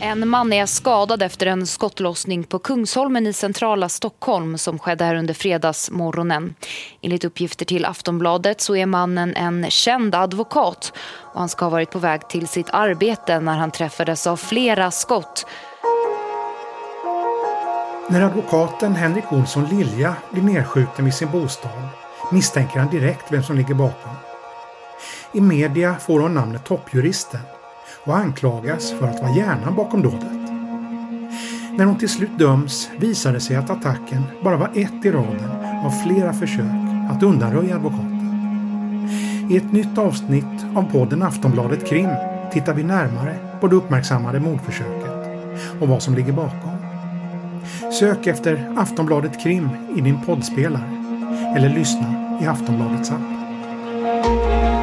En man är skadad efter en skottlossning på Kungsholmen i centrala Stockholm som skedde här under fredagsmorgonen. Enligt uppgifter till Aftonbladet så är mannen en känd advokat och han ska ha varit på väg till sitt arbete när han träffades av flera skott. När advokaten Henrik Olsson Lilja blir nedskjuten vid sin bostad misstänker han direkt vem som ligger bakom. I media får hon namnet toppjuristen och anklagas för att vara hjärnan bakom dådet. När hon till slut döms visar det sig att attacken bara var ett i raden av flera försök att undanröja advokaten. I ett nytt avsnitt av podden Aftonbladet Krim tittar vi närmare på det uppmärksammade mordförsöket och vad som ligger bakom. Sök efter Aftonbladet Krim i din poddspelare eller lyssna i Aftonbladets app.